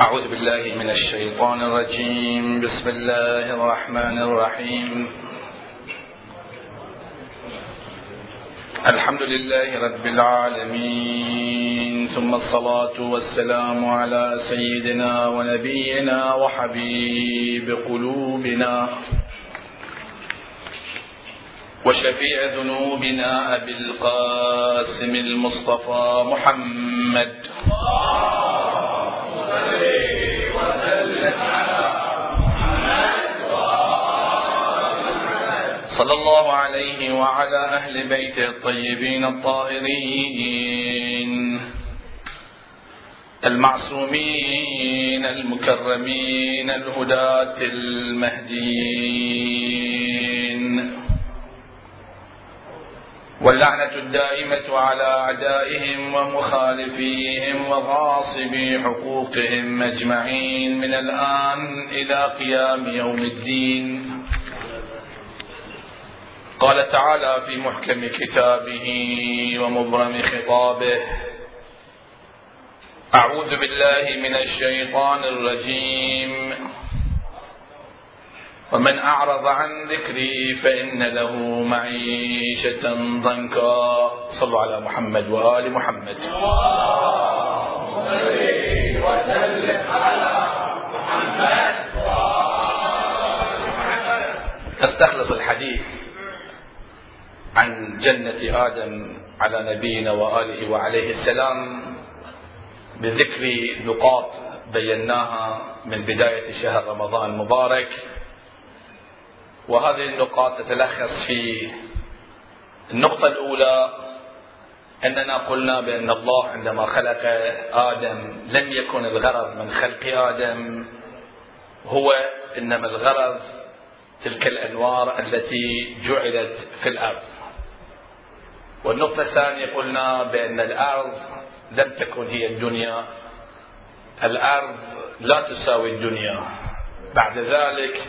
أعوذ بالله من الشيطان الرجيم. بسم الله الرحمن الرحيم. الحمد لله رب العالمين. ثم الصلاة والسلام على سيدنا ونبينا وحبيب قلوبنا وشفيع ذنوبنا أبي القاسم المصطفى محمد. صلى الله عليه وعلى أهل بيته الطيبين الطاهرين المعصومين المكرمين الهداة المهديين. واللعنة الدائمة على أعدائهم ومخالفيهم وغاصبي حقوقهم أجمعين من الآن إلى قيام يوم الدين. قال تعالى في محكم كتابه ومبرم خطابه أعوذ بالله من الشيطان الرجيم. ومن أعرض عن ذكري فإن له معيشة ضنكا. صلوا على محمد وآل محمد وسلم على محمد نستخلص الحديث آدم على نبينا وآله وعليه السلام بذكر نقاط بيناها من بداية شهر رمضان المبارك. وهذه النقاط تتلخص في النقطة الأولى أننا قلنا بأن الله عندما خلق آدم لم يكن الغرض من خلق آدم هو إنما الغرض تلك الأنوار التي جعلت في الأرض. والنقطة الثانية قلنا بأن الأرض لم تكن هي الدنيا. الأرض لا تساوي الدنيا. بعد ذلك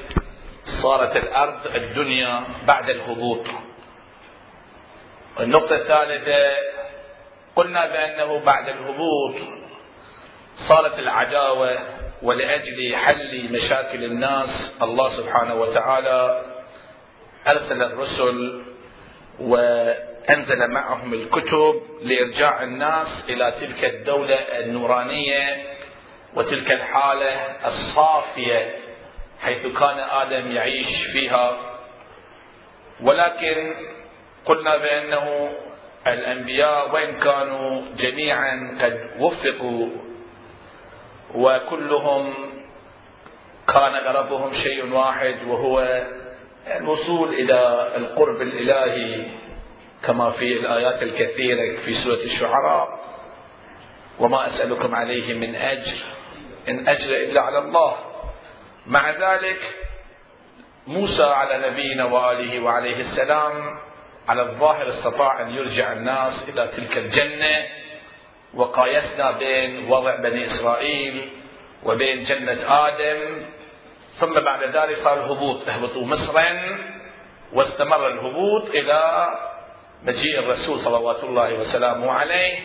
صارت الأرض الدنيا بعد الهبوط. النقطة الثالثة قلنا بأنه بعد الهبوط صارت العداوة ولأجل حل مشاكل الناس الله سبحانه وتعالى أرسل الرسل و أنزل معهم الكتب لإرجاع الناس إلى تلك الدولة النورانية وتلك الحالة الصافية حيث كان آدم يعيش فيها. ولكن قلنا بأنه الأنبياء وإن كانوا جميعا قد وفقوا وكلهم كان غرضهم شيء واحد وهو الوصول إلى القرب الإلهي. كما في الآيات الكثيرة في سورة الشعراء وما أسألكم عليه من أجر إن أجر إلا على الله. مع ذلك موسى على نبينا وآله وعليه السلام على الظاهر استطاع أن يرجع الناس إلى تلك الجنة وقايسنا بين وضع بني إسرائيل وبين جنة آدم. ثم بعد ذلك صار الهبوط اهبطوا مصرا واستمر الهبوط إلى مجيء الرسول صلوات الله وسلامه عليه.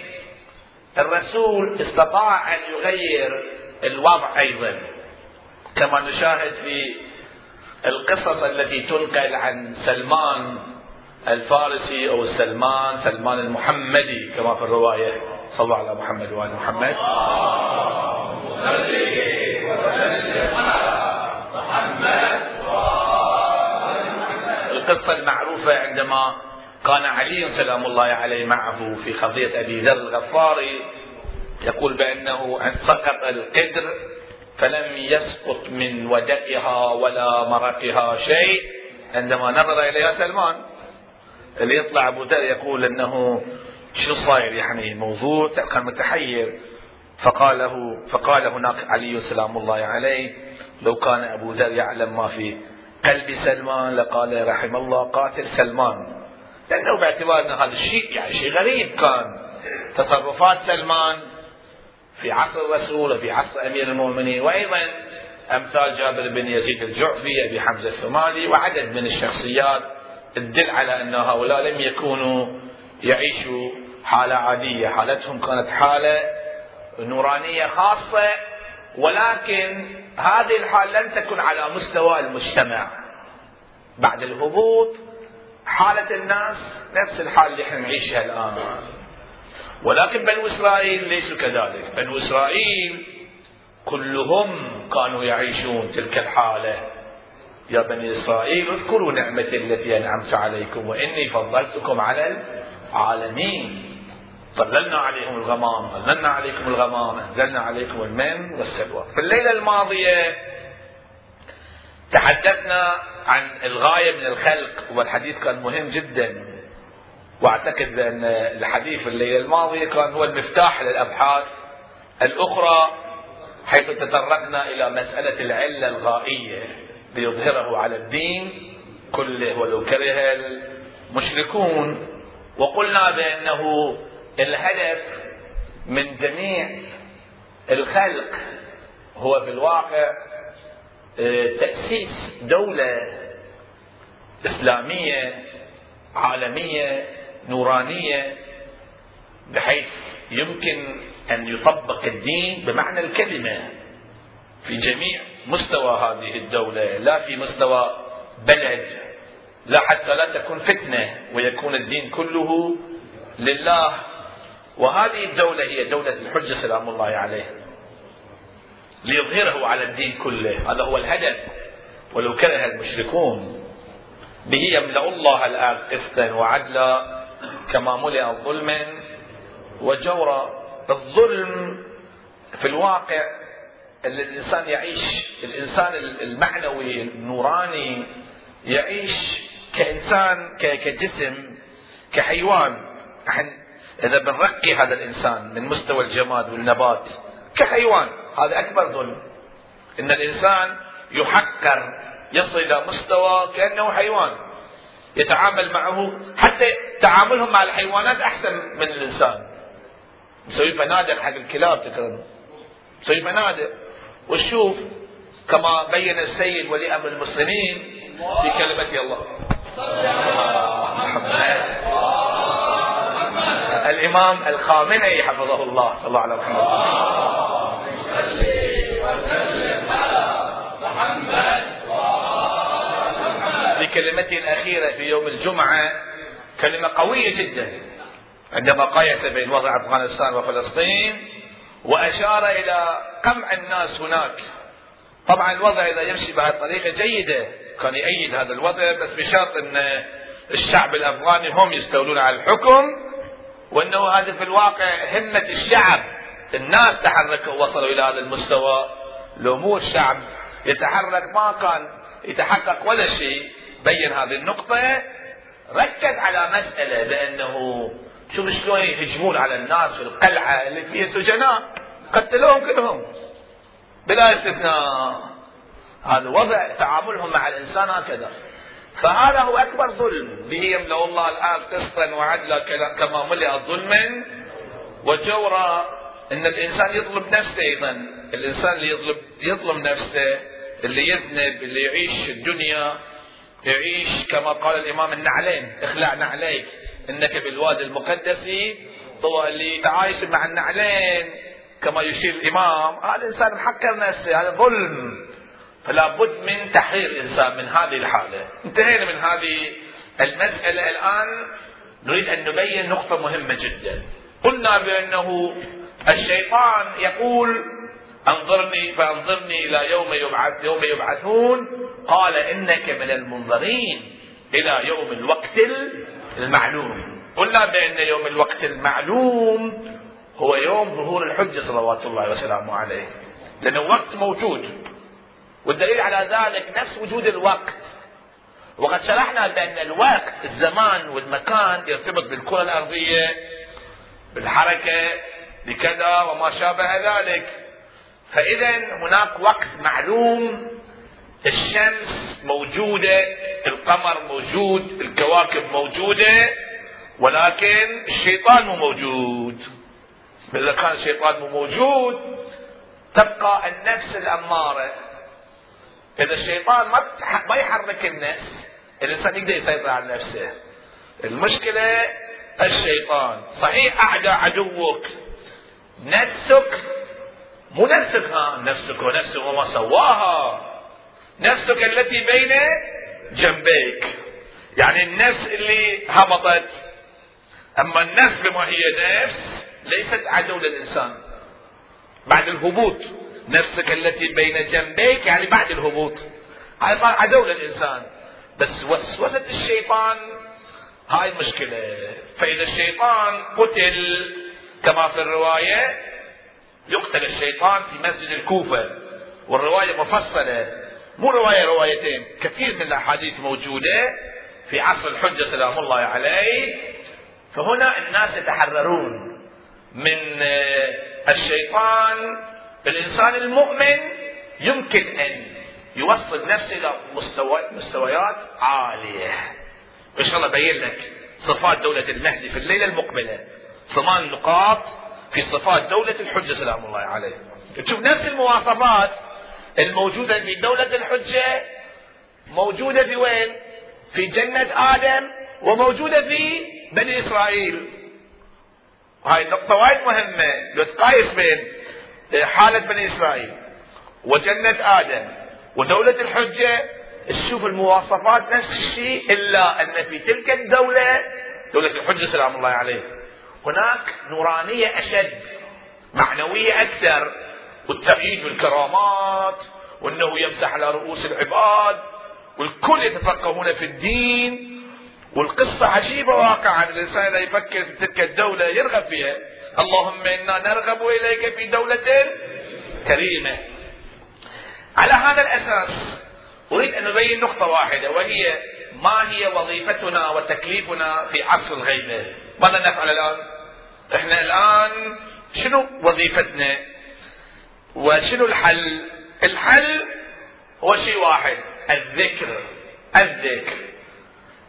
الرسول استطاع أن يغير الوضع أيضا كما نشاهد في القصص التي تنقل عن سلمان الفارسي أو سلمان سلمان المحمدي كما في الرواية. صلى على محمد وآل محمد. القصة المعروفة عندما كان علي سلام الله عليه معه في قضية أبي ذر الغفاري يقول بأنه أن سقط القدر فلم يسقط من ودكها ولا مرقها شيء. عندما نظر إليها سلمان اللي يطلع أبو ذر يقول أنه شو صاير يعني موضوع كان متحير. فقال له فقال هناك علي سلام الله عليه لو كان أبو ذر يعلم ما في قلب سلمان لقال رحم الله قاتل سلمان. لأنه باعتبار أن هذا الشيء يعني شيء غريب كان. تصرفات سلمان في عصر الرسول وفي عصر أمير المؤمنين وأيضا أمثال جابر بن يزيد الجعفي أبي حمزة الثمالي وعدد من الشخصيات تدل على أن هؤلاء لم يكونوا يعيشوا حالة عادية. حالتهم كانت حالة نورانية خاصة ولكن هذه الحال لن تكن على مستوى المجتمع. بعد الهبوط حالة الناس نفس الحال اللي إحنا نعيشها الآن. ولكن بنو إسرائيل ليسوا كذلك. بنو إسرائيل كلهم كانوا يعيشون تلك الحالة. يا بني إسرائيل اذكروا نعمتي التي أنعمت عليكم وإني فضلتكم على العالمين. ظللنا عليهم الغمام ظللنا عليكم الغمام أنزلنا عليكم المن والسلوى. في الليلة الماضية تحدثنا عن الغاية من الخلق والحديث كان مهم جدا. وأعتقد بأن الحديث الليلة الماضيه كان هو المفتاح للأبحاث الأخرى حيث تطرقنا إلى مسألة العلة الغائية ليظهره على الدين. كله ولو كره المشركون. وقلنا بأنه الهدف من جميع الخلق هو في الواقع آه، تأسيس دوله إسلامية عالمية نورانية بحيث يمكن أن يطبق الدين بمعنى الكلمة في جميع مستوى هذه الدولة لا في مستوى بلد لا حتى لا تكون فتنة ويكون الدين كله لله. وهذه الدولة هي دولة الحجة سلام الله عليه ليظهره على الدين كله. هذا هو الهدف ولو كره المشركون. به يملأ الله الآن قسطا وعدلا كما ملئ ظلما وجورا الظلم في الواقع الإنسان يعيش الإنسان المعنوي النوراني يعيش كإنسان كجسم كحيوان. إذا بنرقي هذا الإنسان من مستوى الجماد والنبات كحيوان هذا أكبر ظلم. إن الإنسان يحقر يصل إلى مستوى كأنه حيوان يتعامل معه حتى تعاملهم مع الحيوانات أحسن من الإنسان. مسوي فنادق حق الكلاب تكرم مسوي فنادق وشوف كما بين السيد ولي أمر المسلمين في كلمه الله. الإمام الخامنئي حفظه الله صلى الله عليه وسلم كلمته الأخيرة في يوم الجمعة كلمة قوية جدا عندما قايس بين وضع أفغانستان وفلسطين وأشار إلى قمع الناس هناك. طبعا الوضع إذا يمشي بهالطريقة جيدة. كان يأيد هذا الوضع بس بشرط أن الشعب الأفغاني هم يستولون على الحكم وأنه هذا في الواقع همة الشعب. الناس تحركوا ووصلوا إلى هذا المستوى. لو مو الشعب يتحرك ما كان يتحقق ولا شيء. بين هذه النقطة ركز على مسألة بأنه شوف شلون يهجمون على الناس في القلعة اللي فيها سجناء قتلوهم كلهم بلا استثناء. هذا وضع تعاملهم مع الإنسان هكذا. فهذا هو أكبر ظلم. به يملأ الله الآن قسطا وعدلا كما ملئ ظلما وجورا إن الإنسان يظلم نفسه أيضا. الإنسان اللي يظلم يظلم نفسه اللي يذنب اللي يعيش الدنيا يعيش كما قال الإمام النعلين اخلع نعليك. إنك بالوادي المقدس طوى اللي تعايش مع النعلين كما يشير الإمام. هذا الإنسان محكر نفسه هذا ظلم. فلا بد من تحرير الإنسان من هذه الحالة. انتهينا من هذه المسألة الآن. نريد أن نبين نقطة مهمة جدا. قلنا بأنه الشيطان يقول انظرني فانظرني إلى يوم يبعث يوم يبعثون. قال إنك من المنظرين إلى يوم الوقت المعلوم. قلنا بأن يوم الوقت المعلوم هو يوم ظهور الحجه صلوات الله وسلامه عليه. لأنه وقت موجود. والدليل على ذلك نفس وجود الوقت. وقد شرحنا بأن الوقت الزمان والمكان يرتبط بالكرة الأرضية بالحركة بكذا وما شابه ذلك. فإذا هناك وقت معلوم الشمس موجودة القمر موجود الكواكب موجودة ولكن الشيطان مو موجود. إذا كان الشيطان مو موجود تبقى النفس الأمارة. إذا الشيطان ما ما يحرك النفس الإنسان يقدر يسيطر على نفسه. المشكلة الشيطان. صحيح أعدى عدوك. نفسك مو نفسك ها؟ نفسك ونفسك وما سواها. نفسك التي بين جنبيك. يعني النفس اللي هبطت. أما النفس بما هي نفس ليست عدو للانسان بعد الهبوط. نفسك التي بين جنبيك يعني بعد الهبوط. هاي صار عدو للانسان بس وسوسة الشيطان هاي المشكلة فإذا الشيطان قتل كما في الرواية يقتل الشيطان في مسجد الكوفة. والرواية مفصلة مو رواية روايتين. كثير من الأحاديث موجودة في عصر الحجة سلام الله عليه. فهنا الناس يتحررون من آه، الشيطان. الإنسان المؤمن يمكن أن يوصل نفسه إلى مستوى مستويات عالية. إن شاء الله ابين لك صفات دولة المهدي في الليلة المقبلة. ثمان نقاط في صفات دولة الحجة سلام الله عليه. تشوف نفس المواصفات الموجودة في دولة الحجة موجودة في وين؟ في جنة آدم وموجودة في بني إسرائيل. هاي نقطة وايد مهمة. لو تقايس بين حالة بني إسرائيل وجنة آدم ودولة الحجة تشوف المواصفات نفس الشيء إلا أن في تلك الدولة دولة الحجة سلام الله عليه هناك نورانية أشد معنوية أكثر والتأييد بالكرامات وأنه يمسح على رؤوس العباد والكل يتفقهون في الدين والقصة عجيبة واقعا الإنسان إذا يفكر في تلك الدولة يرغب فيها. اللهم إنا نرغب إليك في دولة كريمة. على هذا الأساس أريد أن أبين نقطة واحدة وهي ما هي وظيفتنا وتكليفنا في عصر الغيبة؟ ماذا نفعل الآن؟ إحنا الآن شنو وظيفتنا؟ وشنو الحل؟ الحل هو شيء واحد الذكر. الذكر.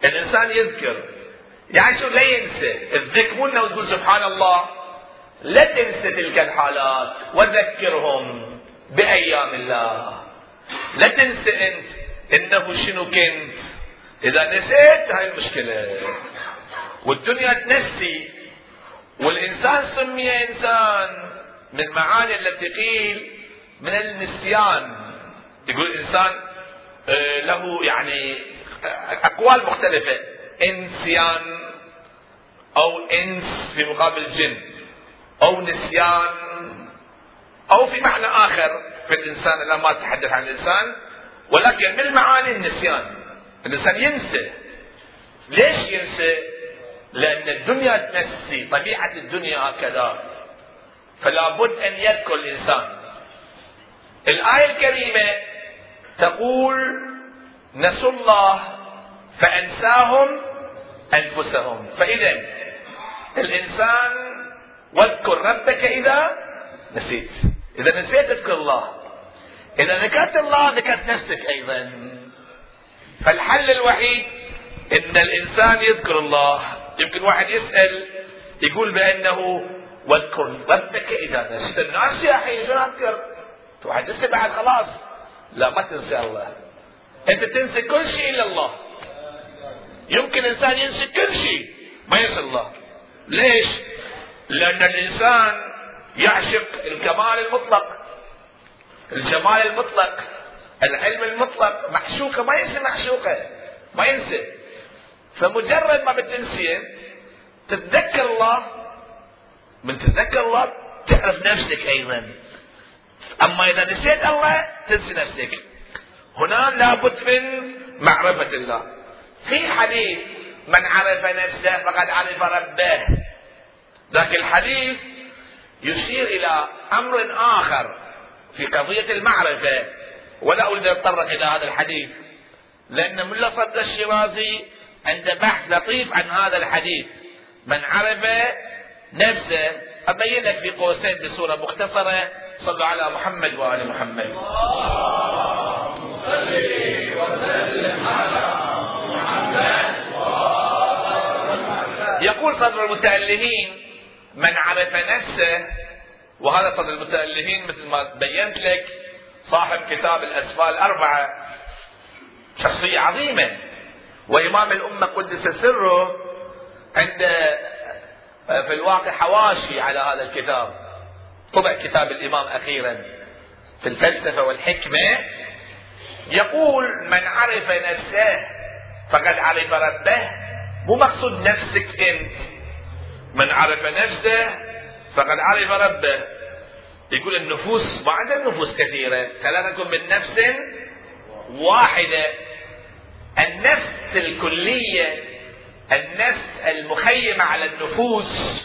الإنسان يذكر. يعني شو؟ لا ينسى. الذكر مو إنه تقول سبحان الله لا تنسى تلك الحالات. وذكرهم بأيام الله. لا تنسى أنت إنه شنو كنت. إذا نسيت هاي المشكلة. والدنيا تنسي. والإنسان سمي إنسان من معاني التي قيل من النسيان. يقول الإنسان آه، له يعني آه، أقوال مختلفة. إنسيان أو إنس في مقابل جن أو نسيان أو في معنى آخر في الإنسان أنا ما اتحدث عن الإنسان ولكن من المعاني النسيان؟ الإنسان ينسى. ليش ينسى؟ لأن الدنيا تنسي طبيعة الدنيا هكذا. فلا بد أن يذكر الإنسان. الآية الكريمة تقول نسوا الله فأنساهم أنفسهم. فإذا الإنسان واذكر ربك إذا نسيت. إذا نسيت اذكر الله. إذا ذكرت الله ذكرت نفسك أيضا. فالحل الوحيد إن الإنسان يذكر الله. يمكن واحد يسأل يقول بأنه واذكر ربك إذا نسيت الناس يا أخي شو أذكر؟ واحد لسه بعد خلاص لا ما تنسى الله. أنت تنسى كل شيء إلا الله. يمكن إنسان ينسى كل شيء ما ينسى الله. ليش؟ لأن الإنسان يعشق الكمال المطلق. الجمال المطلق العلم المطلق معشوقة ما ينسى معشوقة ما ينسى. فمجرد ما بتنسي تتذكر الله؟ من تتذكر الله تعرف نفسك أيضا. أما إذا نسيت الله تنسي نفسك. هنا لابد من معرفة الله. في حديث من عرف نفسه فقد عرف ربه. ذاك الحديث يشير إلى أمر آخر في قضية المعرفة. ولا أريد أن أتطرق إلى هذا الحديث لأن ملا صد الشيرازي عنده بحث لطيف عن هذا الحديث. من عرف نفسه أبين لك في قوسين بصورة مختصرة. صلوا على محمد وآل محمد. وسلم على محمد يقول صدر المتألمين من عرف نفسه وهذا صدر المتألمين مثل ما بينت لك صاحب كتاب الأسفال الأربعة شخصية عظيمة. وإمام الأمة قدس سره عند في الواقع حواشي على هذا الكتاب. طبع كتاب الإمام أخيرا في الفلسفة والحكمة. يقول من عرف نفسه فقد عرف ربه. مو مقصود نفسك أنت. من عرف نفسه فقد عرف ربه. يقول النفوس ما عندنا نفوس كثيرة. خلقكم من نفس واحدة. النفس الكلية النفس المخيمة على النفوس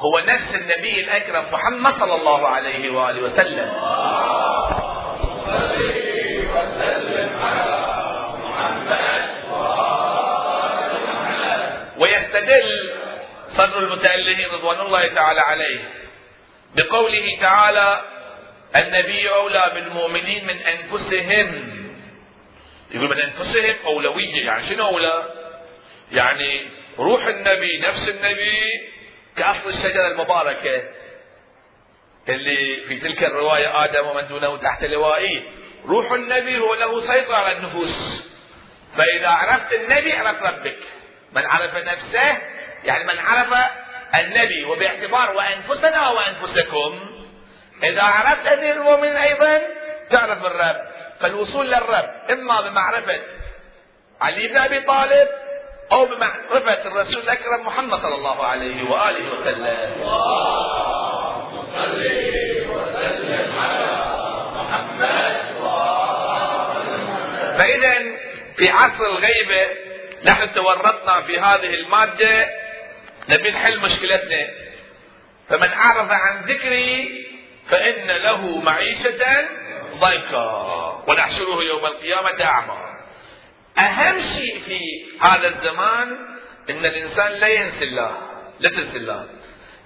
هو نفس النبي الأكرم محمد صلى الله عليه وآله وسلم. ويستدل صدر المتألهين رضوان الله تعالى عليه بقوله تعالى النبي أولى بالمؤمنين من أنفسهم يقول من أنفسهم أولوية يعني شنو أولى يعني روح النبي نفس النبي كأصل الشجرة المباركة اللي في تلك الرواية آدم ومن دونه تحت لوائه. روح النبي هو له سيطرة على النفوس. فإذا عرفت النبي عرفت ربك. من عرف نفسه يعني من عرف النبي. وباعتبار وأنفسنا وأنفسكم إذا عرفت أمير المؤمنين أيضا تعرف الرب. فالوصول للرب إما بمعرفة علي بن أبي طالب أو بمعرفة الرسول الأكرم محمد صلى الله عليه وآله وسلم. اللهم وسلم على محمد فإذا في عصر الغيبة نحن تورطنا في هذه المادة نبي نحل مشكلتنا. فمن أعرض عن ذكري فإن له معيشة ضيقا ونحشره يوم القيامة أعمى. أهم شيء في هذا الزمان أن الإنسان لا ينسى الله لا تنسى الله.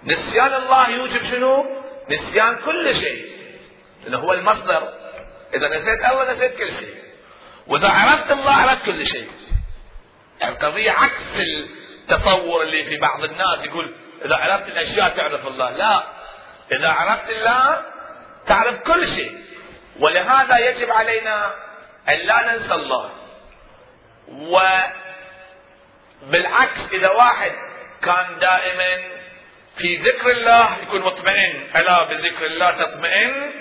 نسيان الله يوجب شنو؟ نسيان كل شيء. لأنه هو المصدر. إذا نسيت الله نسيت كل شيء. وإذا عرفت الله عرفت كل شيء. القضية عكس التصور اللي في بعض الناس يقول إذا عرفت الأشياء تعرف الله. لا. إذا عرفت الله تعرف كل شيء. ولهذا يجب علينا أن لا ننسى الله. وبالعكس إذا واحد كان دائما في ذكر الله يكون مطمئن. ألا بذكر الله تطمئن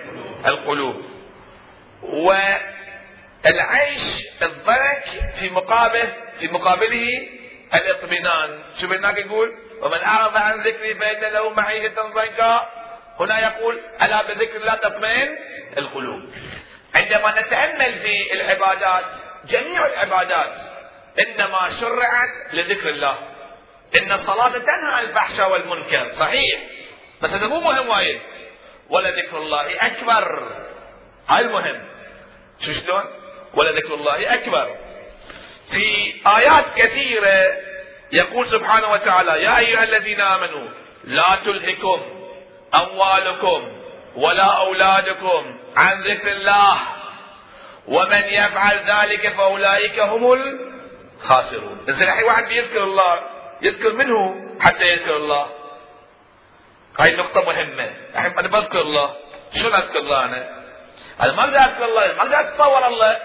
القلوب. والعيش الضنك في مقابل في مقابله الاطمئنان. شوف هناك يقول ومن أعرض عن ذكري فإن له معيشة ضنكا. هنا يقول ألا بذكر الله تطمئن؟ القلوب. عندما نتأمل في العبادات جميع العبادات إنما شرعت لذكر الله. إن الصلاة تنهى عن الفحشاء والمنكر. صحيح. بس هذا مو مهم وايد. ولذكر الله أكبر. هاي المهم. شو شلون؟ ولذكر الله أكبر. في آيات كثيرة يقول سبحانه وتعالى يا أيها الذين آمنوا لا تلهكم أموالكم ولا أولادكم عن ذكر الله. ومن يفعل ذلك فأولئك هم الخاسرون. إذا الحين واحد بيذكر الله يذكر منه حتى يذكر الله. هاي نقطة مهمة. الحين أنا بذكر الله. شلون أذكر الله أنا؟ أنا ما أقدر أذكر الله ما أقدر أتصور الله.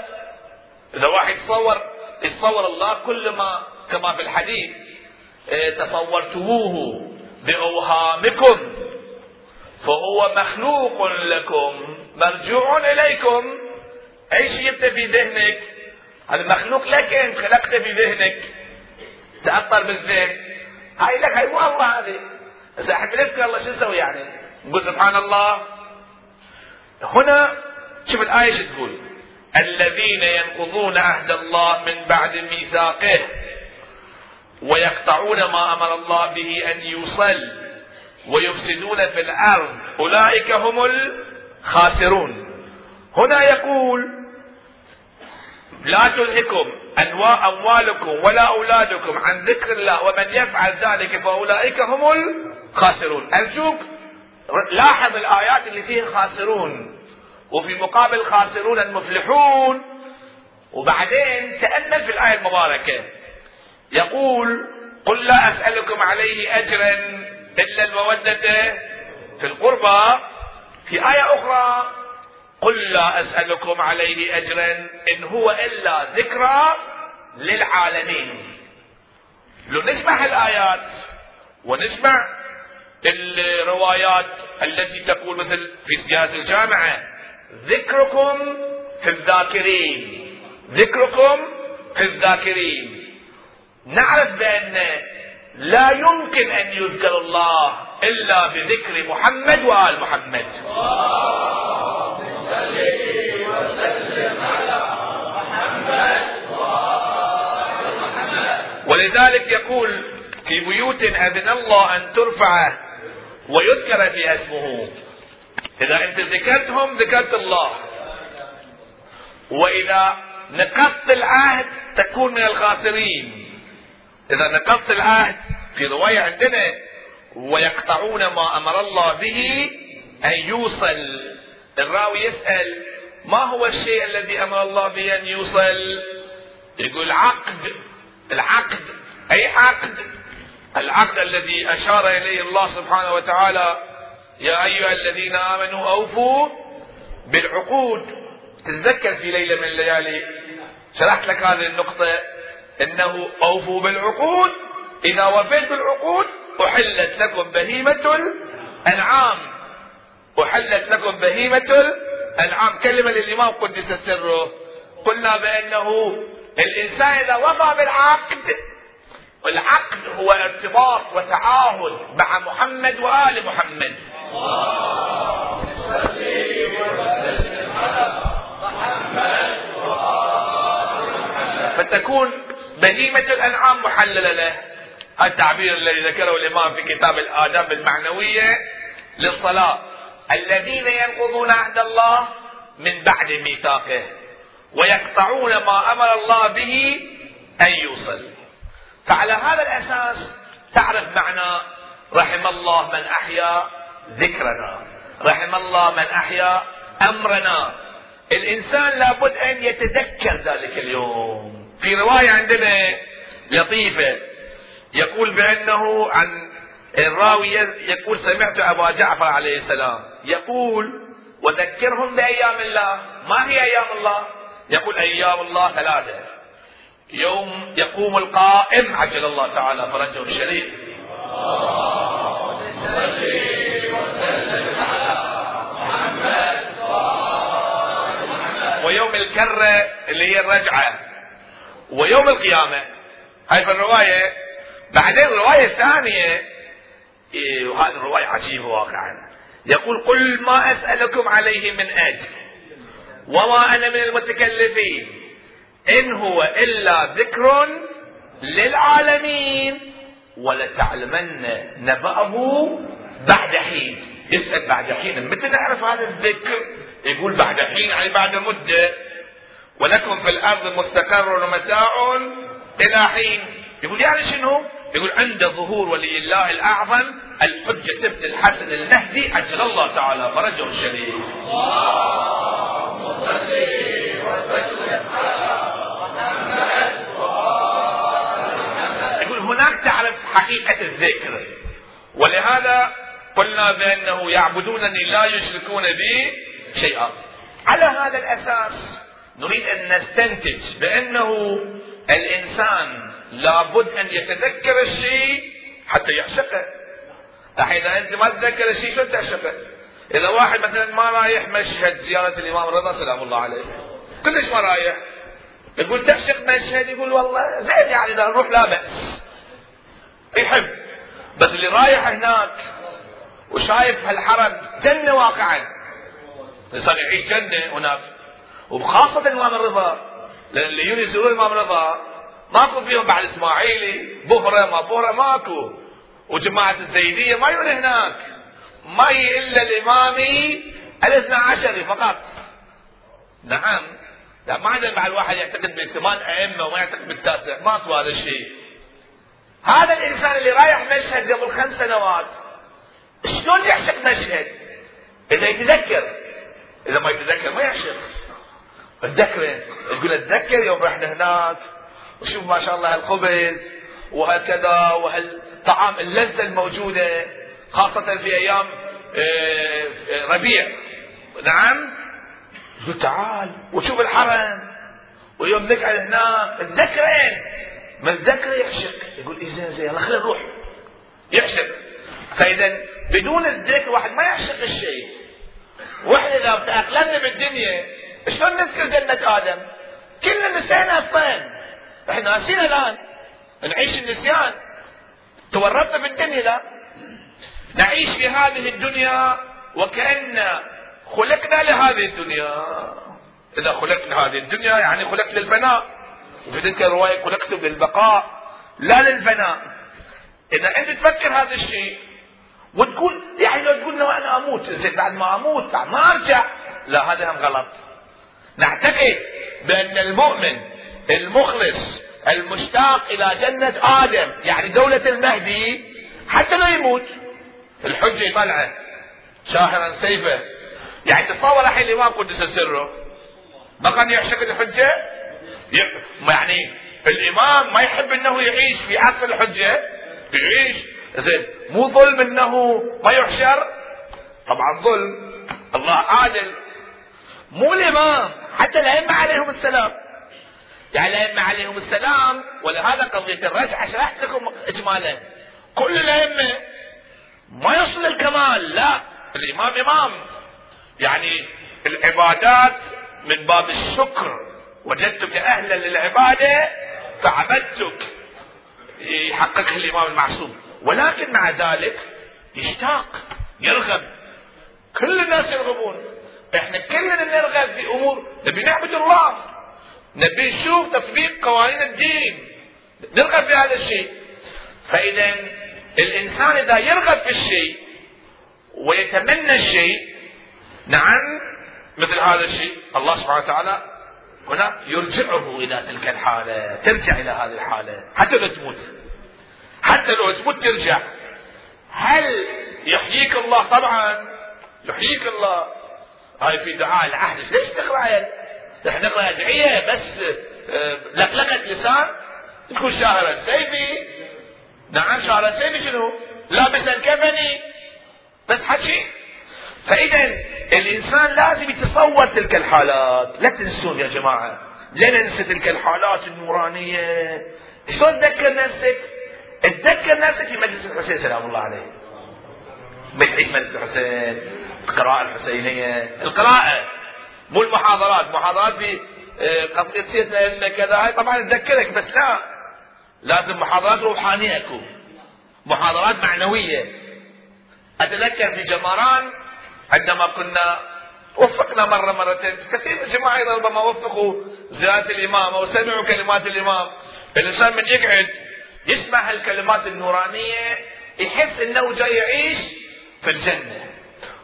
إذا واحد يتصور يتصور الله كل ما كما في الحديث إيه، تصورتموه بأوهامكم. فهو مخلوق لكم مرجوع إليكم. أي شيء أنت في ذهنك؟ هذا مخلوق لك أنت خلقته في ذهنك. تأثر بالذهن. هاي لك هاي مو الله هذه. إذا أحد نذكر الله شو نسوي يعني؟ نقول سبحان الله. هنا شوف الآية شو تقول؟ الذين ينقضون عهد الله من بعد ميثاقه ويقطعون ما أمر الله به أن يوصل. ويفسدون في الأرض. أولئك هم الخاسرون. هنا يقول لا تلهكم أموالكم ولا أولادكم عن ذكر الله ومن يفعل ذلك فأولئك هم الخاسرون. أرجوك لاحظ الآيات اللي فيها خاسرون. وفي مقابل خاسرون المفلحون. وبعدين تأمل في الآية المباركة. يقول قل لا أسألكم عليه اجرا الا الموده في القربى في آية أخرى قل لا أسألكم عليه اجرا إن هو إلا ذكرى للعالمين. لو نسمع الآيات ونسمع الروايات التي تقول مثل في سياسة الجامعة ذكركم في الذاكرين ذكركم في الذاكرين. نعرف بأن لا يمكن أن يذكر الله إلا بذكر محمد وآل محمد. ولذلك يقول في بيوت أذن الله أن ترفع ويذكر فيها اسمه. إذا أنت ذكرتهم ذكرت الله. وإذا نقضت العهد تكون من الخاسرين. إذا نقضت العهد في رواية عندنا ويقطعون ما أمر الله به أن يوصل. الراوي يسأل ما هو الشيء الذي أمر الله به أن يوصل؟ يقول عقد. العقد. أي عقد؟ العقد الذي أشار إليه الله سبحانه وتعالى. يا أيها الذين آمنوا أوفوا بالعقود. تتذكر في ليلة من الليالي؟ شرحت لك هذه النقطة؟ إنه أوفوا بالعقود. إذا وفيت بالعقود أحلت لكم بهيمة الأنعام. أحلت لكم بهيمة الأنعام. كلمة للإمام قدس سره قلنا بأنه الإنسان إذا وفى بالعقد العقد هو ارتباط وتعاهد مع محمد وآل محمد. فتكون بهيمة الأنعام محللة له. التعبير الذي ذكره الإمام في كتاب الآداب المعنوية للصلاة. الذين ينقضون عهد الله من بعد ميثاقه ويقطعون ما أمر الله به أن يوصل. فعلى هذا الأساس تعرف معنى رحم الله من أحيا ذكرنا. رحم الله من أحيا أمرنا. الإنسان لابد أن يتذكر ذلك اليوم. في رواية عندنا لطيفة. يقول بأنه عن الراوي يقول سمعت أبا جعفر عليه السلام. يقول وذكرهم بأيام الله. ما هي أيام الله؟ يقول أيام الله ثلاثة. يوم يقوم القائم عجل الله تعالى فرجه الشريف. ويوم الكرة اللي هي الرجعة. ويوم القيامة. هاي في الرواية بعدين الرواية الثانية إيه وهذه الرواية عجيبة واقعا. يقول قل ما أسألكم عليه من أجر وما أنا من المتكلفين إن هو إلا ذكر للعالمين ولتعلمن نبأه بعد حين. يسأل بعد حين. متى نعرف هذا الذكر؟ يقول بعد حين يعني بعد مدة. ولكم في الأرض مستقر ومتاع إلى حين. يقول يعني شنو؟ يقول عند ظهور ولي الله الأعظم الحجة ابن الحسن المهدي عجل الله تعالى فرجه الشريف. اللهم صل وسلم على محمد يقول هناك تعرف حقيقة الذكر. ولهذا قلنا بأنه يعبدونني لا يشركون بي شيئا. على هذا الأساس نريد أن نستنتج بأنه الإنسان لابد أن يتذكر الشيء حتى يعشقه. الحين إذا أنت ما تتذكر الشيء شلون تعشقه؟ إذا واحد مثلا ما رايح مشهد زيارة الإمام الرضا سلام الله عليه. كلش ما رايح. يقول تعشق مشهد؟ يقول والله زين يعني إذا نروح لا بأس. يحب. بس اللي رايح هناك وشايف هالحرم جنة واقعا. الإنسان يعيش جنة هناك. وخاصة الإمام الرضا. لأن اللي يجون يزورون الإمام الرضا ماكو فيهم بعد إسماعيلي بهرة ما بهرة ماكو. وجماعة الزيدية ما يجون هناك. ما هي إلا الإمامي الاثنى عشري فقط. نعم. لا ما عندنا بعد واحد يعتقد بالثمان أئمة وما يعتقد بالتاسع. ماكو هذا الشيء. هذا الإنسان اللي رايح مشهد قبل خمس سنوات شلون يعشق مشهد؟ إذا يتذكر. إذا ما يتذكر ما يعشق. تذكره تقول اتذكر يوم رحنا هناك وشوف ما شاء الله هالخبز وهكذا وهالطعام اللذة الموجودة خاصة في أيام آه، ربيع. نعم؟ يقول تعال وشوف الحرم. ويوم نقعد هناك تذكرين من ذكر يعشق. يقول إيه زين زين خلينا نروح. يعشق. فإذا بدون الذكر واحد ما يعشق الشيء. وإحنا إذا تأقلمنا بالدنيا شلون نذكر جنة آدم؟ كلنا نسينا أصلا إحنا ناسينا الآن. نعيش النسيان. تورطنا بالدنيا لا. نعيش في هذه الدنيا وكأن خلقنا لهذه الدنيا. إذا خلقت لهذه الدنيا يعني خلقت للفناء وفي تلك الرواية خلقت للبقاء لا للفناء إذا أنت تفكر هذا الشيء وتقول يعني لو تقول أنا أموت زين بعد ما أموت ما أرجع. لا هذا هم غلط. نعتقد بأن المؤمن المخلص المشتاق إلى جنة آدم يعني دولة المهدي حتى لا يموت. الحجة يطلعه شاهرا سيفه. يعني تصور الحين الإمام قدس سره ما كان يعشق الحجة؟ يعني الإمام ما يحب أنه يعيش في عصر الحجة. يعيش. زين مو ظلم أنه ما يحشر؟ طبعا ظلم. الله عادل. مو الإمام حتى الأئمة عليهم السلام. يعني الأئمة عليهم السلام ولهذا قضية الرجعة شرحت لكم إجمالا. كل الأئمة ما يصل الكمال لا الإمام إمام. يعني العبادات من باب الشكر وجدتك أهلا للعبادة فعبدتك يحققها الإمام المعصوم. ولكن مع ذلك يشتاق يرغب. كل الناس يرغبون. إحنا كلنا نرغب في أمور. نبي نعبد الله. نبي نشوف تطبيق قوانين الدين. نرغب في هذا الشيء. فإذا الإنسان إذا يرغب في الشيء ويتمنى الشيء نعم مثل هذا الشيء. الله سبحانه وتعالى هنا يرجعه إلى تلك الحالة ترجع إلى هذه الحالة. حتى لو تموت. حتى لو تموت ترجع. هل يحييك الله؟ طبعا. يحييك الله. هاي في دعاء العهد. ليش تقرأ إحنا نقرأ أدعية بس آه، لقلقة لسان. تكون شاهرا سيفي نعم شاهرا سيفي شنو؟ لابسا كفني بس حكي. فإذا الإنسان لازم يتصور تلك الحالات. لا تنسون يا جماعة. لا ننسى تلك الحالات النورانية. شلون تذكر نفسك؟ تذكر نفسك في مجلس الحسين سلام الله عليه. بتعيش مجلس الحسين. القراءة الحسينية القراءة مو المحاضرات محاضرات في آه، قضية سيدنا كذا هاي طبعا تذكرك بس لا لازم محاضرات روحانية اكو محاضرات معنوية. أتذكر في جمران عندما كنا وفقنا مرة مرتين كثير من الجماعة ربما وفقوا زيارة الإمام أو سمعوا كلمات الإمام. الإنسان من يقعد يسمع هالكلمات النورانية يحس أنه جاي يعيش في الجنة.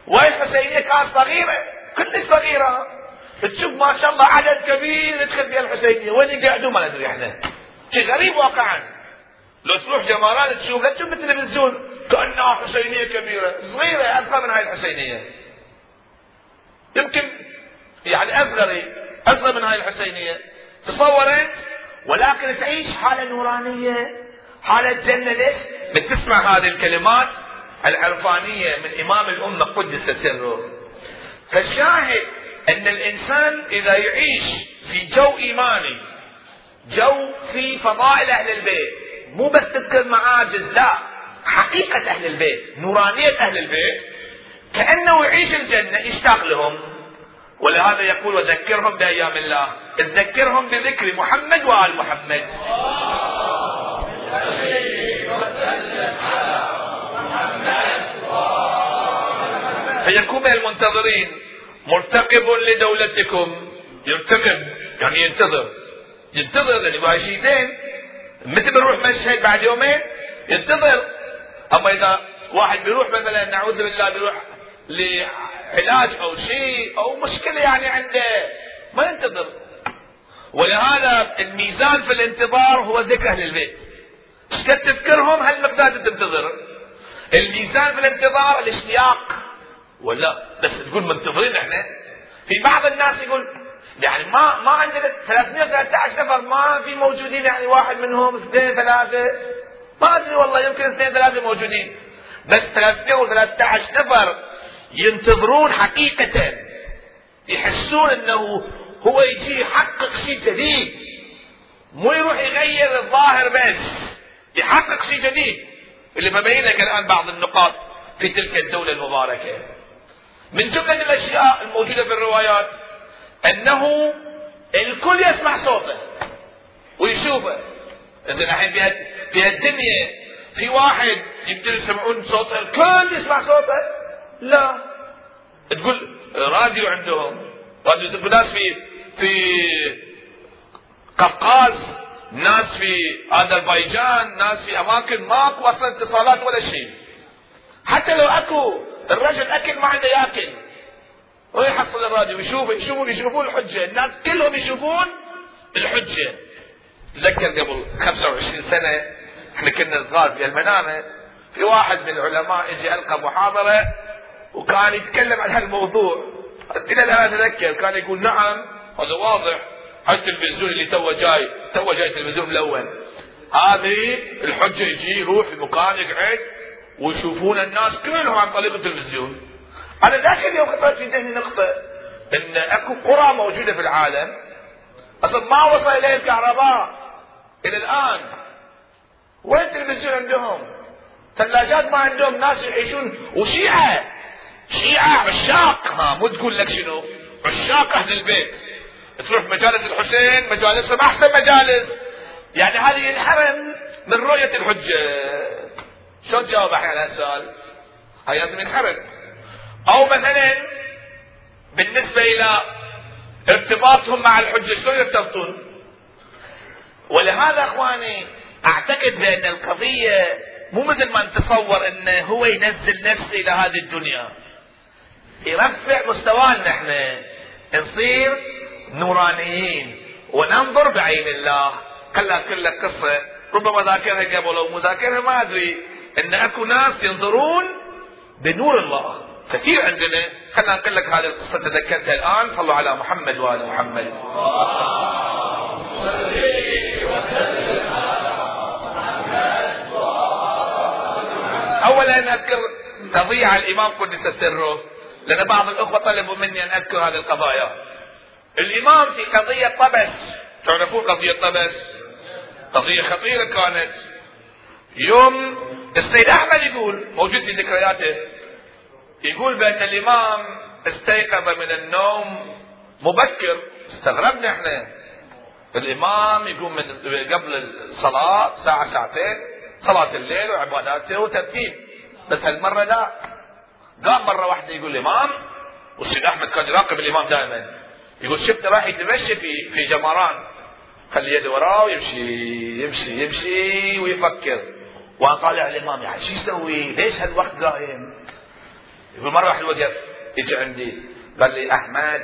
والحسينية كانت صغيرة؟ كلش صغيرة. تشوف ما شاء الله عدد كبير يدخل فيها الحسينية. وين يقعدوا؟ ما ندري إحنا. شيء غريب واقعا. لو تروح جمالات تشوف لا تشوف بالتلفزيون كأنها حسينية كبيرة. صغيرة اصغر من هاي الحسينية. يمكن يعني أصغر أصغر من هاي الحسينية. تصور أنت؟ ولكن تعيش حالة نورانية حالة جنة. ليش؟ بتسمع هذه الكلمات العرفانيه من إمام الأمة قدس سره. فالشاهد أن الإنسان إذا يعيش في جو إيماني جو في فضائل أهل البيت مو بس تذكر معاجز لا حقيقة أهل البيت نورانية أهل البيت كأنه يعيش الجنة يشتاق لهم. ولهذا يقول وذكرهم بأيام الله تذكرهم بذكر محمد وآل محمد. فيكون المنتظرين مرتقب لدولتكم. يرتقب يعني ينتظر. ينتظر لأنه يبغى شيئين مثل بيروح مشهد بعد يومين؟ ينتظر. أما إذا واحد بيروح مثلا نعوذ بالله بيروح لعلاج أو شيء أو مشكلة يعني عنده ما ينتظر. ولهذا الميزان في الانتظار هو ذكر أهل البيت إيش تذكرهم؟ هالمقدار تنتظر. الميزان في الانتظار الاشتياق. ولا بس تقول منتظرين إحنا. في بعض الناس يقول يعني ما ما عندنا 313 نفر ما في موجودين يعني واحد منهم اثنين ثلاثة. ما أدري والله يمكن اثنين ثلاثة موجودين. بس 313 نفر ينتظرون حقيقة. يحسون إنه هو يجي يحقق شيء جديد. مو يروح يغير الظاهر بس يحقق شيء جديد. اللي ببين لك الآن بعض النقاط في تلك الدولة المباركة. من جملة الأشياء الموجودة في الروايات أنه الكل يسمع صوته ويشوفه. إذا الحين في الدنيا في واحد يقدر يسمعون صوته الكل يسمع صوته؟ لا. تقول راديو عندهم راديو ناس في في قفقاز ناس في اذربيجان ناس في أماكن ماكو أصلا اتصالات ولا شيء. حتى لو أكو الرجل أكل ما عنده يأكل. ويحصل الراديو؟ يشوف يشوفون يشوفون الحجة. الناس كلهم يشوفون الحجة. تذكر قبل 25 سنة إحنا كنا صغار في المنامه في واحد من العلماء اجى ألقى محاضرة وكان يتكلم عن هالموضوع. إلى الآن أتذكر كان يقول نعم هذا واضح. التلفزيون اللي تو جاي تو جاي التلفزيون ملون هذه الحجة يجي يروح في مكان يقعد. ويشوفون الناس كلهم عن طريق التلفزيون. أنا ذاك اليوم خطرت في ذهني نقطة إن أكو قرى موجودة في العالم أصلا ما وصل اليه الكهرباء إلى الآن. وين التلفزيون عندهم؟ ثلاجات ما عندهم ناس يعيشون. وشيعة شيعة عشاق. ها مو تقول لك شنو؟ عشاق أهل البيت. تروح مجالس الحسين مجالسهم أحسن مجالس. يعني هذه ينحرم من رؤية الحجة. شلون تجاوب على هذا السؤال؟ هاي لازم ينحرم أو مثلا بالنسبة إلى ارتباطهم مع الحجة شلون يرتبطون؟ ولهذا أخواني أعتقد بأن القضية مو مثل ما نتصور إنه هو ينزل نفسه إلى هذه الدنيا. يرفع مستوانا إحنا. نصير نورانيين. وننظر بعين الله. خلها كل قصة. ربما ذاكرها قبل أو مذاكرها ما أدري. إن أكو ناس ينظرون بنور الله. كثير عندنا خلنا نقول لك هذه القصة تذكرتها الآن صلوا على محمد وآل محمد. أولا أذكر قضية على الإمام قدس سره لأن بعض الأخوة طلبوا مني أن أذكر هذه القضايا. الإمام في قضية طبس تعرفون قضية طبس؟ قضية خطيرة كانت. يوم السيد أحمد يقول موجود في ذكرياته يقول بأن الإمام استيقظ من النوم مبكر. استغربنا إحنا. الإمام يقوم من قبل الصلاة ساعة ساعتين صلاة الليل وعباداته وترتيب. بس هالمرة لا. قام مرة واحدة يقول الإمام والسيد أحمد كان يراقب الإمام دائما. يقول شفت راح يتمشى في في جمران. خلي يده وراه ويمشي يمشي يمشي ويفكر. وأنا طالع الإمام يعني شو يسوي؟ ليش هالوقت قايم؟ يقول مرة واحد وقف يجي عندي قال لي أحمد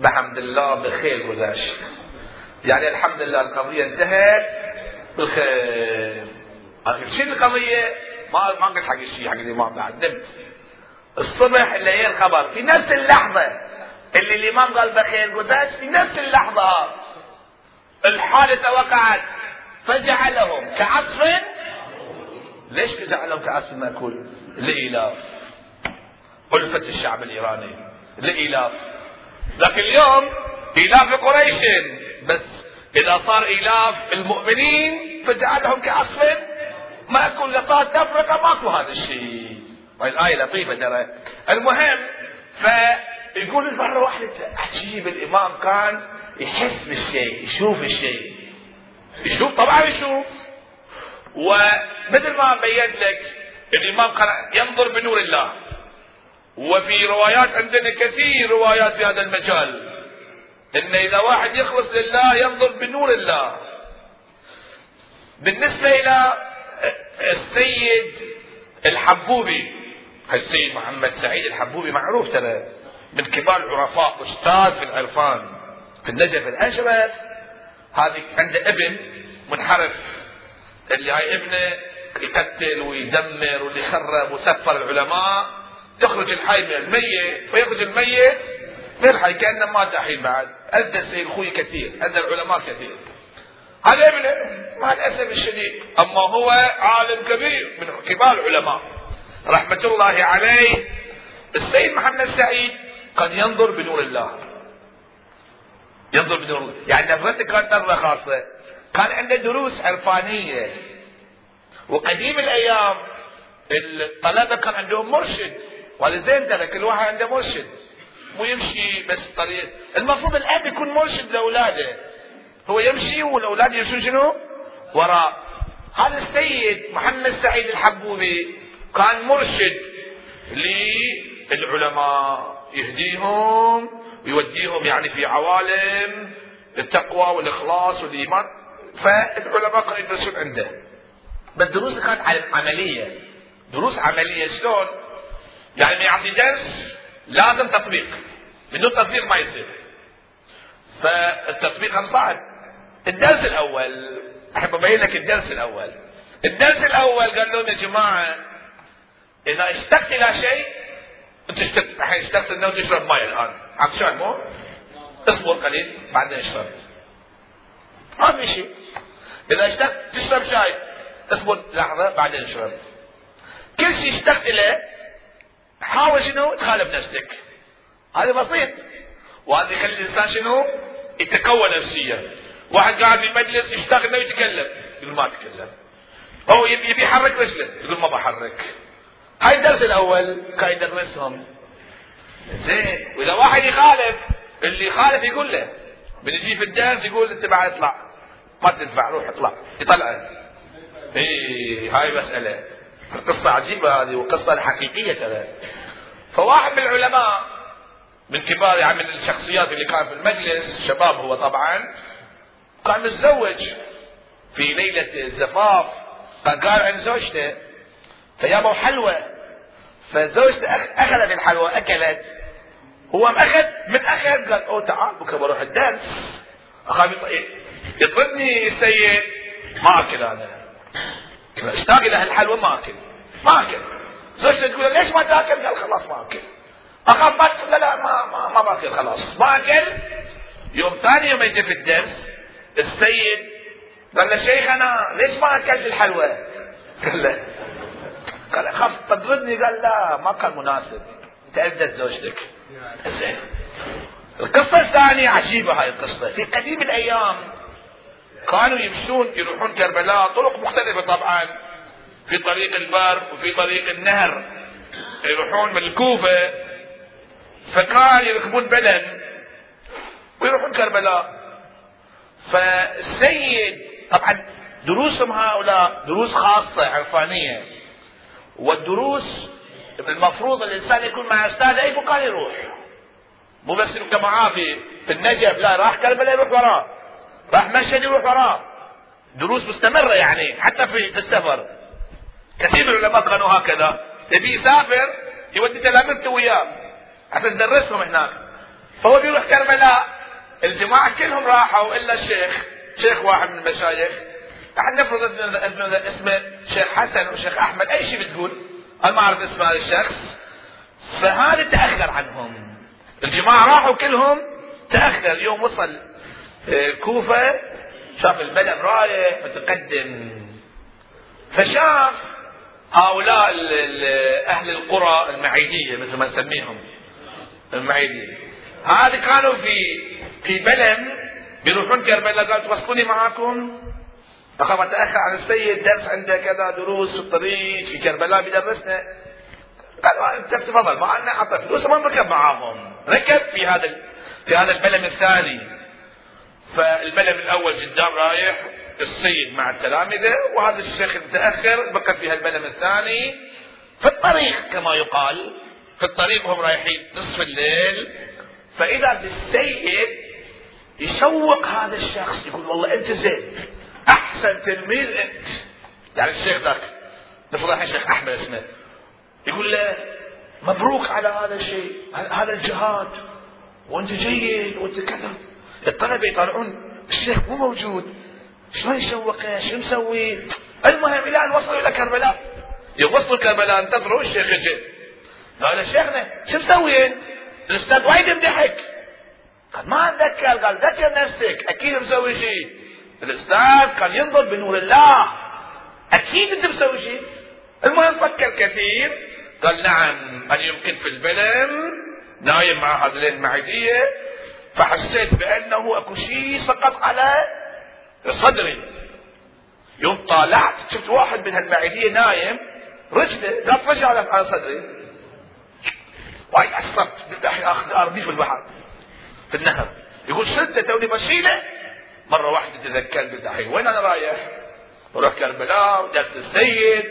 بحمد الله بخير جزاش يعني الحمد لله القضية انتهت بالخير شنو القضية؟ ما ما قلت حق الشيء حق الامام بعد نمت الصبح اللي هي الخبر في نفس اللحظة اللي الإمام قال بخير قداش في نفس اللحظة الحادثة وقعت فجعلهم كعصف ليش جعلهم كعصف ماكول؟ لإيلاف ألفة الشعب الإيراني. لإيلاف لكن اليوم إيلاف قريش. بس إذا صار إيلاف المؤمنين فجعلهم كعصف ماكل لقات تفرقة ماكو هذا الشيء. الآية لطيفة ترى. المهم ف يقول مرة واحدة عجيب الإمام كان يحس بالشيء يشوف الشيء. يشوف طبعا يشوف. ومثل ما بينت لك الإمام كان ينظر بنور الله. وفي روايات عندنا كثير روايات في هذا المجال. إن إذا واحد يخلص لله ينظر بنور الله. بالنسبة إلى السيد الحبوبي السيد محمد سعيد الحبوبي معروف ترى من كبار العرفاء أستاذ في العرفان في النجف الأشرف. هذه عنده ابن منحرف اللي هاي ابنه يقتل ويدمر واللي يخرب وسفر العلماء. تخرج الحي من الميت ويخرج الميت من الحي كأنه مات الحين بعد. أدى السيد أخوي كثير أدى العلماء كثير. هذا ابنه مع الأسف الشديد. أما هو عالم كبير من كبار العلماء. رحمة الله عليه. السيد محمد سعيد قد ينظر بنور الله. ينظر بنور الله. يعني نظرته كانت نظرة خاصة. كان عنده دروس عرفانية. وقديم الأيام الطلبة كان عندهم مرشد. وهذا زين ترى كل واحد عنده مرشد. مو يمشي بس طريق. المفروض الأب يكون مرشد لأولاده. هو يمشي والأولاد يمشون شنو؟ وراء. هذا السيد محمد سعيد الحبوبي كان مرشد للعلماء. يهديهم ويوديهم يعني في عوالم التقوى والإخلاص والإيمان. فالعلماء كانوا يدرسون عنده. بس دروس كانت عملية. دروس عملية شلون؟ يعني يعطي درس لازم تطبيق. بدون تطبيق ما يصير. فالتطبيق هم صعب. الدرس الأول أحب أبين لك الدرس الأول. الدرس الأول قال لهم يا جماعة إذا اشتقت إلى شيء أنت اشتقت الحين اشتقت إنه تشرب ماء الآن. عطشان مو؟ اصبر قليل بعدين اشرب ما في شيء. إذا اشتقت تشرب شاي اصبر لحظة بعدين اشرب كل شيء اشتقت إليه حاول شنو؟ تخالف نفسك. هذا بسيط. وهذا يخلي الإنسان شنو؟ يتكون نفسيا. واحد قاعد في مجلس يشتغل انه يتكلم. يقول ما أتكلم. هو يبي يحرك رجله يقول ما بحرك. هاي الدرس الأول كان يدرسهم. زين. وإذا واحد يخالف اللي يخالف يقول له. بنجي في الدرس يقول انت بعد اطلع ما تدفع روح اطلع. يطلعه اي هاي مسألة. قصة عجيبة هذه وقصة حقيقية ترى. فواحد من العلماء من كبار يعني من الشخصيات اللي كان في المجلس شباب هو طبعا كان متزوج في ليلة الزفاف كان قال عند زوجته فجابوا حلوى فزوجته أخذت الحلوى أكلت. هو اخذ من أخذ قال أوه تعال بكرة بروح الدرس. أخاف يطردني السيد؟ ما أكل أنا أشتاق إلى الحلوى ما أكل. ما أكل. زوجته تقول ليش ما تأكل؟ قال خلاص ما أكل. اخاف ما تقول لا ما ما, ما بأكل خلاص. ما أكل. يوم ثاني يوم يجي في الدرس السيد قال له شيخنا ليش ما أكلت الحلوى؟ قال له قال اخاف تطردني قال لا ما كان مناسب. انت ابدت زوجتك زين. القصة الثانية عجيبة هاي القصة. في قديم الأيام كانوا يمشون يروحون كربلاء طرق مختلفة طبعا. في طريق البر وفي طريق النهر. يروحون من الكوفة. فكان يركبون بلد ويروحون كربلاء. فالسيد طبعا دروسهم هؤلاء دروس خاصة عرفانية. والدروس المفروض الإنسان يكون مع أستاذ اي مكان يروح. مو بس في في النجف لا راح كربلاء يروح وراه. راح مشهد يروح وراه. دروس مستمرة يعني حتى في, السفر. كثير من العلماء كانوا هكذا. يبي يسافر يودي تلامذته وياه. حتى تدرسهم هناك. فهو بيروح كربلاء. الجماعة كلهم راحوا إلا الشيخ. شيخ واحد من المشايخ. احد نفرض اسمه شيخ حسن وشيخ أحمد. أي شيء بتقول؟ أنا ما أعرف اسم هذا الشخص. فهذا تأخر عنهم. الجماعة راحوا كلهم تأخر. يوم وصل الكوفة آه، شاف البلد رايح متقدم. فشاف هؤلاء أهل القرى المعيدية مثل ما نسميهم المعيدية. هذه كانوا في في بلم بيروحون كربلاء قال توصلوني معاكم؟ أخاف أتأخر عن السيد درس عنده كذا دروس في الطريق في كربلاء بيدرسنا. قال أنت تفضل ما عندنا اعطى فلوس ما نركب معاهم. ركب في هذا في هذا البلم الثاني. فالبلم الأول جدا رايح السيد مع التلامذة وهذا الشيخ المتأخر بقى في هالبلم الثاني. في الطريق كما يقال في الطريق وهم رايحين نصف الليل. فإذا بالسيد يشوق هذا الشخص يقول والله أنت زين أحسن تلميذ أنت. يعني الشيخ ذاك نفرض الحين الشيخ أحمد اسمه. يقول له مبروك على هذا الشيء هذا الجهاد وأنت جيد وأنت كذا. الطلبه يطالعون الشيخ مو موجود. شلون يشوقه شو مسوي المهم إلى أن وصلوا إلى كربلاء. يوم وصلوا كربلاء انتظروا الشيخ يجي. قال شيخنا شو مسوي؟ الأستاذ وايد يمدحك. قال ما أتذكر. قال ذكر نفسك أكيد مسوي شيء. الأستاذ كان ينظر بنور الله. أكيد أنت مسوي شيء. المهم فكر كثير. قال نعم أنا يمكن في البلم؟ نايم مع هذه المعديه فحسيت بأنه أكو شيء سقط على صدري. يوم طالعت شفت واحد من هالبعيدية نايم رجله رجع على صدري. وايد عصبت. الحين اخذ ارميه في البحر في النهر. يقول شلته توني بشيله مرة واحدة تذكرت الحين وين أنا رايح؟ أروح كربلاء ودرس السيد.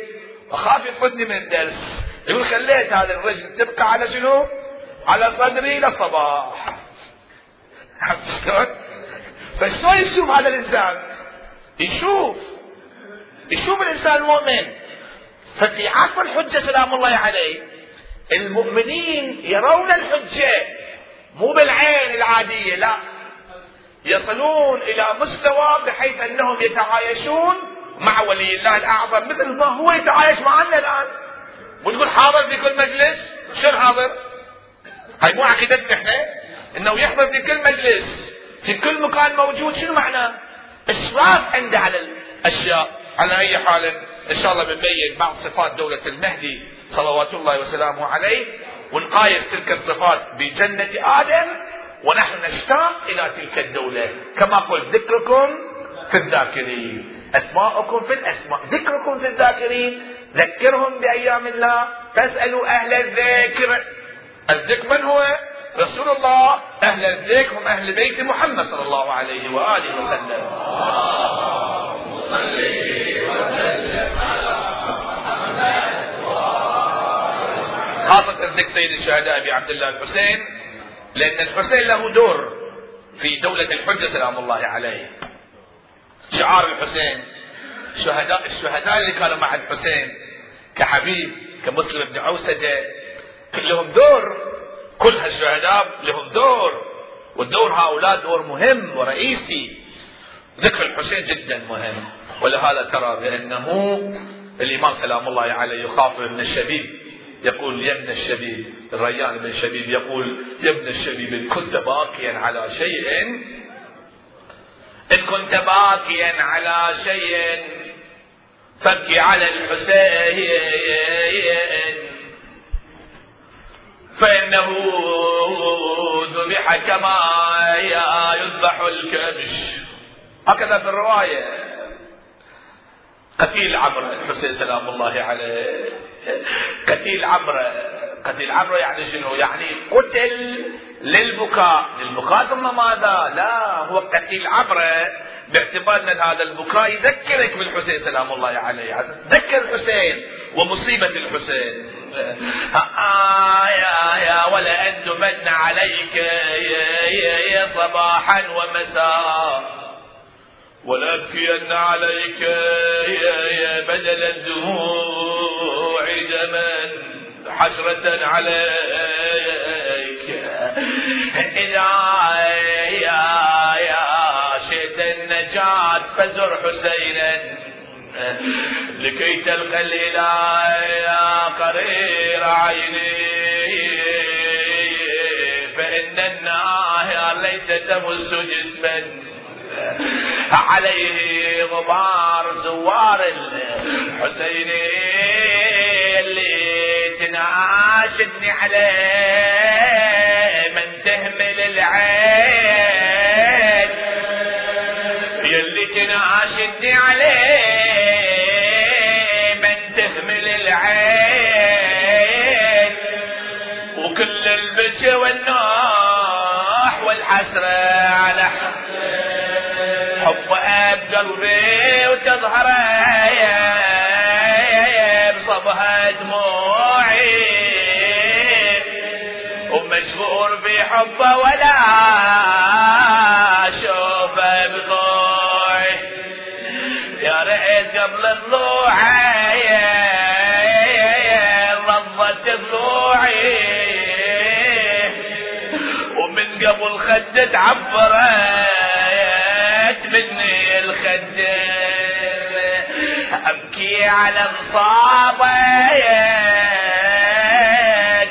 أخاف يفقدني من الدرس. يقول خليت هذا الرجل تبقى على شنو؟ على صدري للصباح. شلون؟ فشلون يشوف هذا الإنسان؟ يشوف. يشوف الإنسان المؤمن ففي عصر الحجة سلام الله عليه المؤمنين يرون الحجة. مو بالعين العادية لا. يصلون إلى مستوى بحيث أنهم يتعايشون مع ولي الله الأعظم مثل ما هو يتعايش معنا الآن. وتقول حاضر في كل مجلس؟ شنو حاضر هاي مو عقيدتنا إحنا. إنه يحضر في كل مجلس في كل مكان موجود شنو معناه اشراف عنده على الأشياء. على أي حال إن شاء الله بنبين بعض صفات دولة المهدي صلوات الله وسلامه عليه ونقايس تلك الصفات بجنة آدم ونحن نشتاق إلى تلك الدولة. كما قلت ذكركم في الذاكرين. اسماءكم في الأسماء. ذكركم في الذاكرين. ذكرهم بأيام الله. فاسألوا أهل الذكر. الذكر من هو؟ رسول الله أهل الذكر هم أهل بيت محمد صلى الله عليه واله وسلم خاصة ذكر سيد الشهداء أبي عبد الله الحسين لأن الحسين له دور في دولة الحجة سلام الله عليه. شعار الحسين شهداء الشهداء اللي كانوا مع الحسين كحبيب كمسلم بن عوسجة لهم دور كل هالشهداء لهم دور والدور هؤلاء دور مهم ورئيسي. ذكر الحسين جدا مهم ولهذا ترى بأنه الإمام سلام الله عليه يخاطب ابن الشبيب يقول يا ابن الشبيب الريان بن شبيب يقول يا ابن الشبيب إن كنت باكيا على شيء إن كنت باكيا على شيء فابكي على الحسين. فإنه ذبح كما يذبح الكبش. هكذا في الرواية. قتيل عمرو الحسين سلام الله عليه. قتيل عمرو. قتيل عمرو يعني شنو؟ يعني قتل للبكاء. للبكاء ثم ماذا؟ لا هو قتيل عمرو. باعتبار أن هذا البكاء يذكرك بالحسين سلام الله عليه. ذكر الحسين. ومصيبة الحسين. آه يا يا ولا أندمن عليك يا, يا, يا صباحا ومساء. ولا أبكين عليك يا, يا بدل الدموع دما حسرة عليك. إذا يا يا شئت النجاة فزر حسينا. لكي تلقى الإله يا قرير عيني. فإن النار ليس تمس جسما عليه غبار زوار الحسين اللي تناشدني عليه من تهمل العين. يلي تناشدني عليه والنوح والحسرة على حب أب قلبي وتظهر بصبها دموعي ومشغول بحبه ولا قبل خدت عبرت مني الخد أبكي على مصابك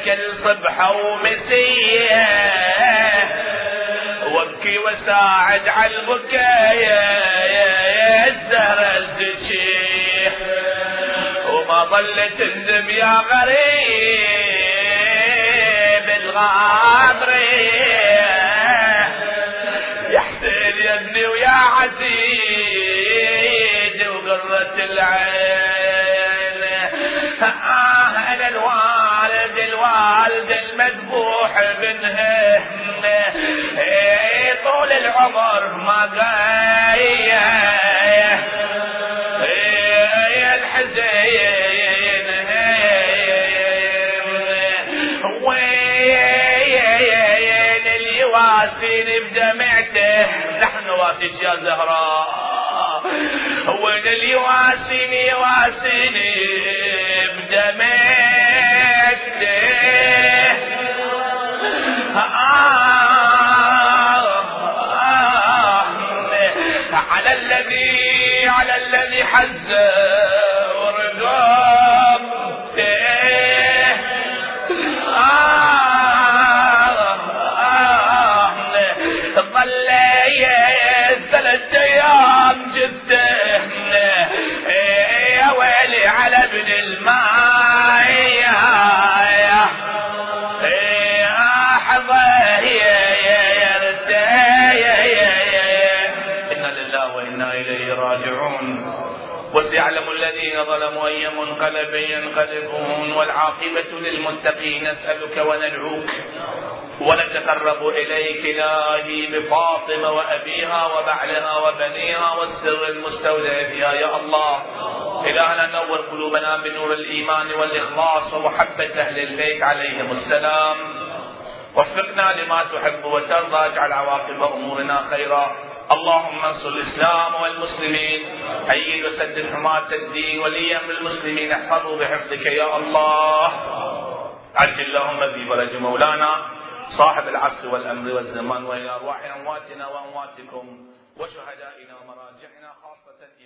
كل صبحة ومسية. وأبكي وساعد على البكاية الزهرة الزكي وما ظلت تندم يا غريب الغامرين يا حسين يا ابني ويا عزيز قرة العين. آه أنا الوالد الوالد المذبوح بنها طول العمر ما قايه الحزين واسيك يا زهراء. وين اليواسين يواسين بدمعته على الذي على الذي حز ظلموا أي منقلب ينقلبون والعاقبة للمتقين نسألك وندعوك ونتقرب إليك إلهي بفاطمة وأبيها وبعلها وبنيها والسر المستودع فيها. يا الله إلهنا نور قلوبنا بنور الإيمان والإخلاص ومحبة أهل البيت عليهم السلام. وفقنا لما تحب وترضى اجعل عواقب أمورنا خيرا. اللهم انصر الإسلام والمسلمين ايد وسدد حماة الدين ولي أمر المسلمين احفظه بحفظك يا الله. عجل اللهم في فرج مولانا صاحب العصر والأمر والزمان والى ارواح أمواتنا وأمواتكم وشهدائنا ومراجعنا امام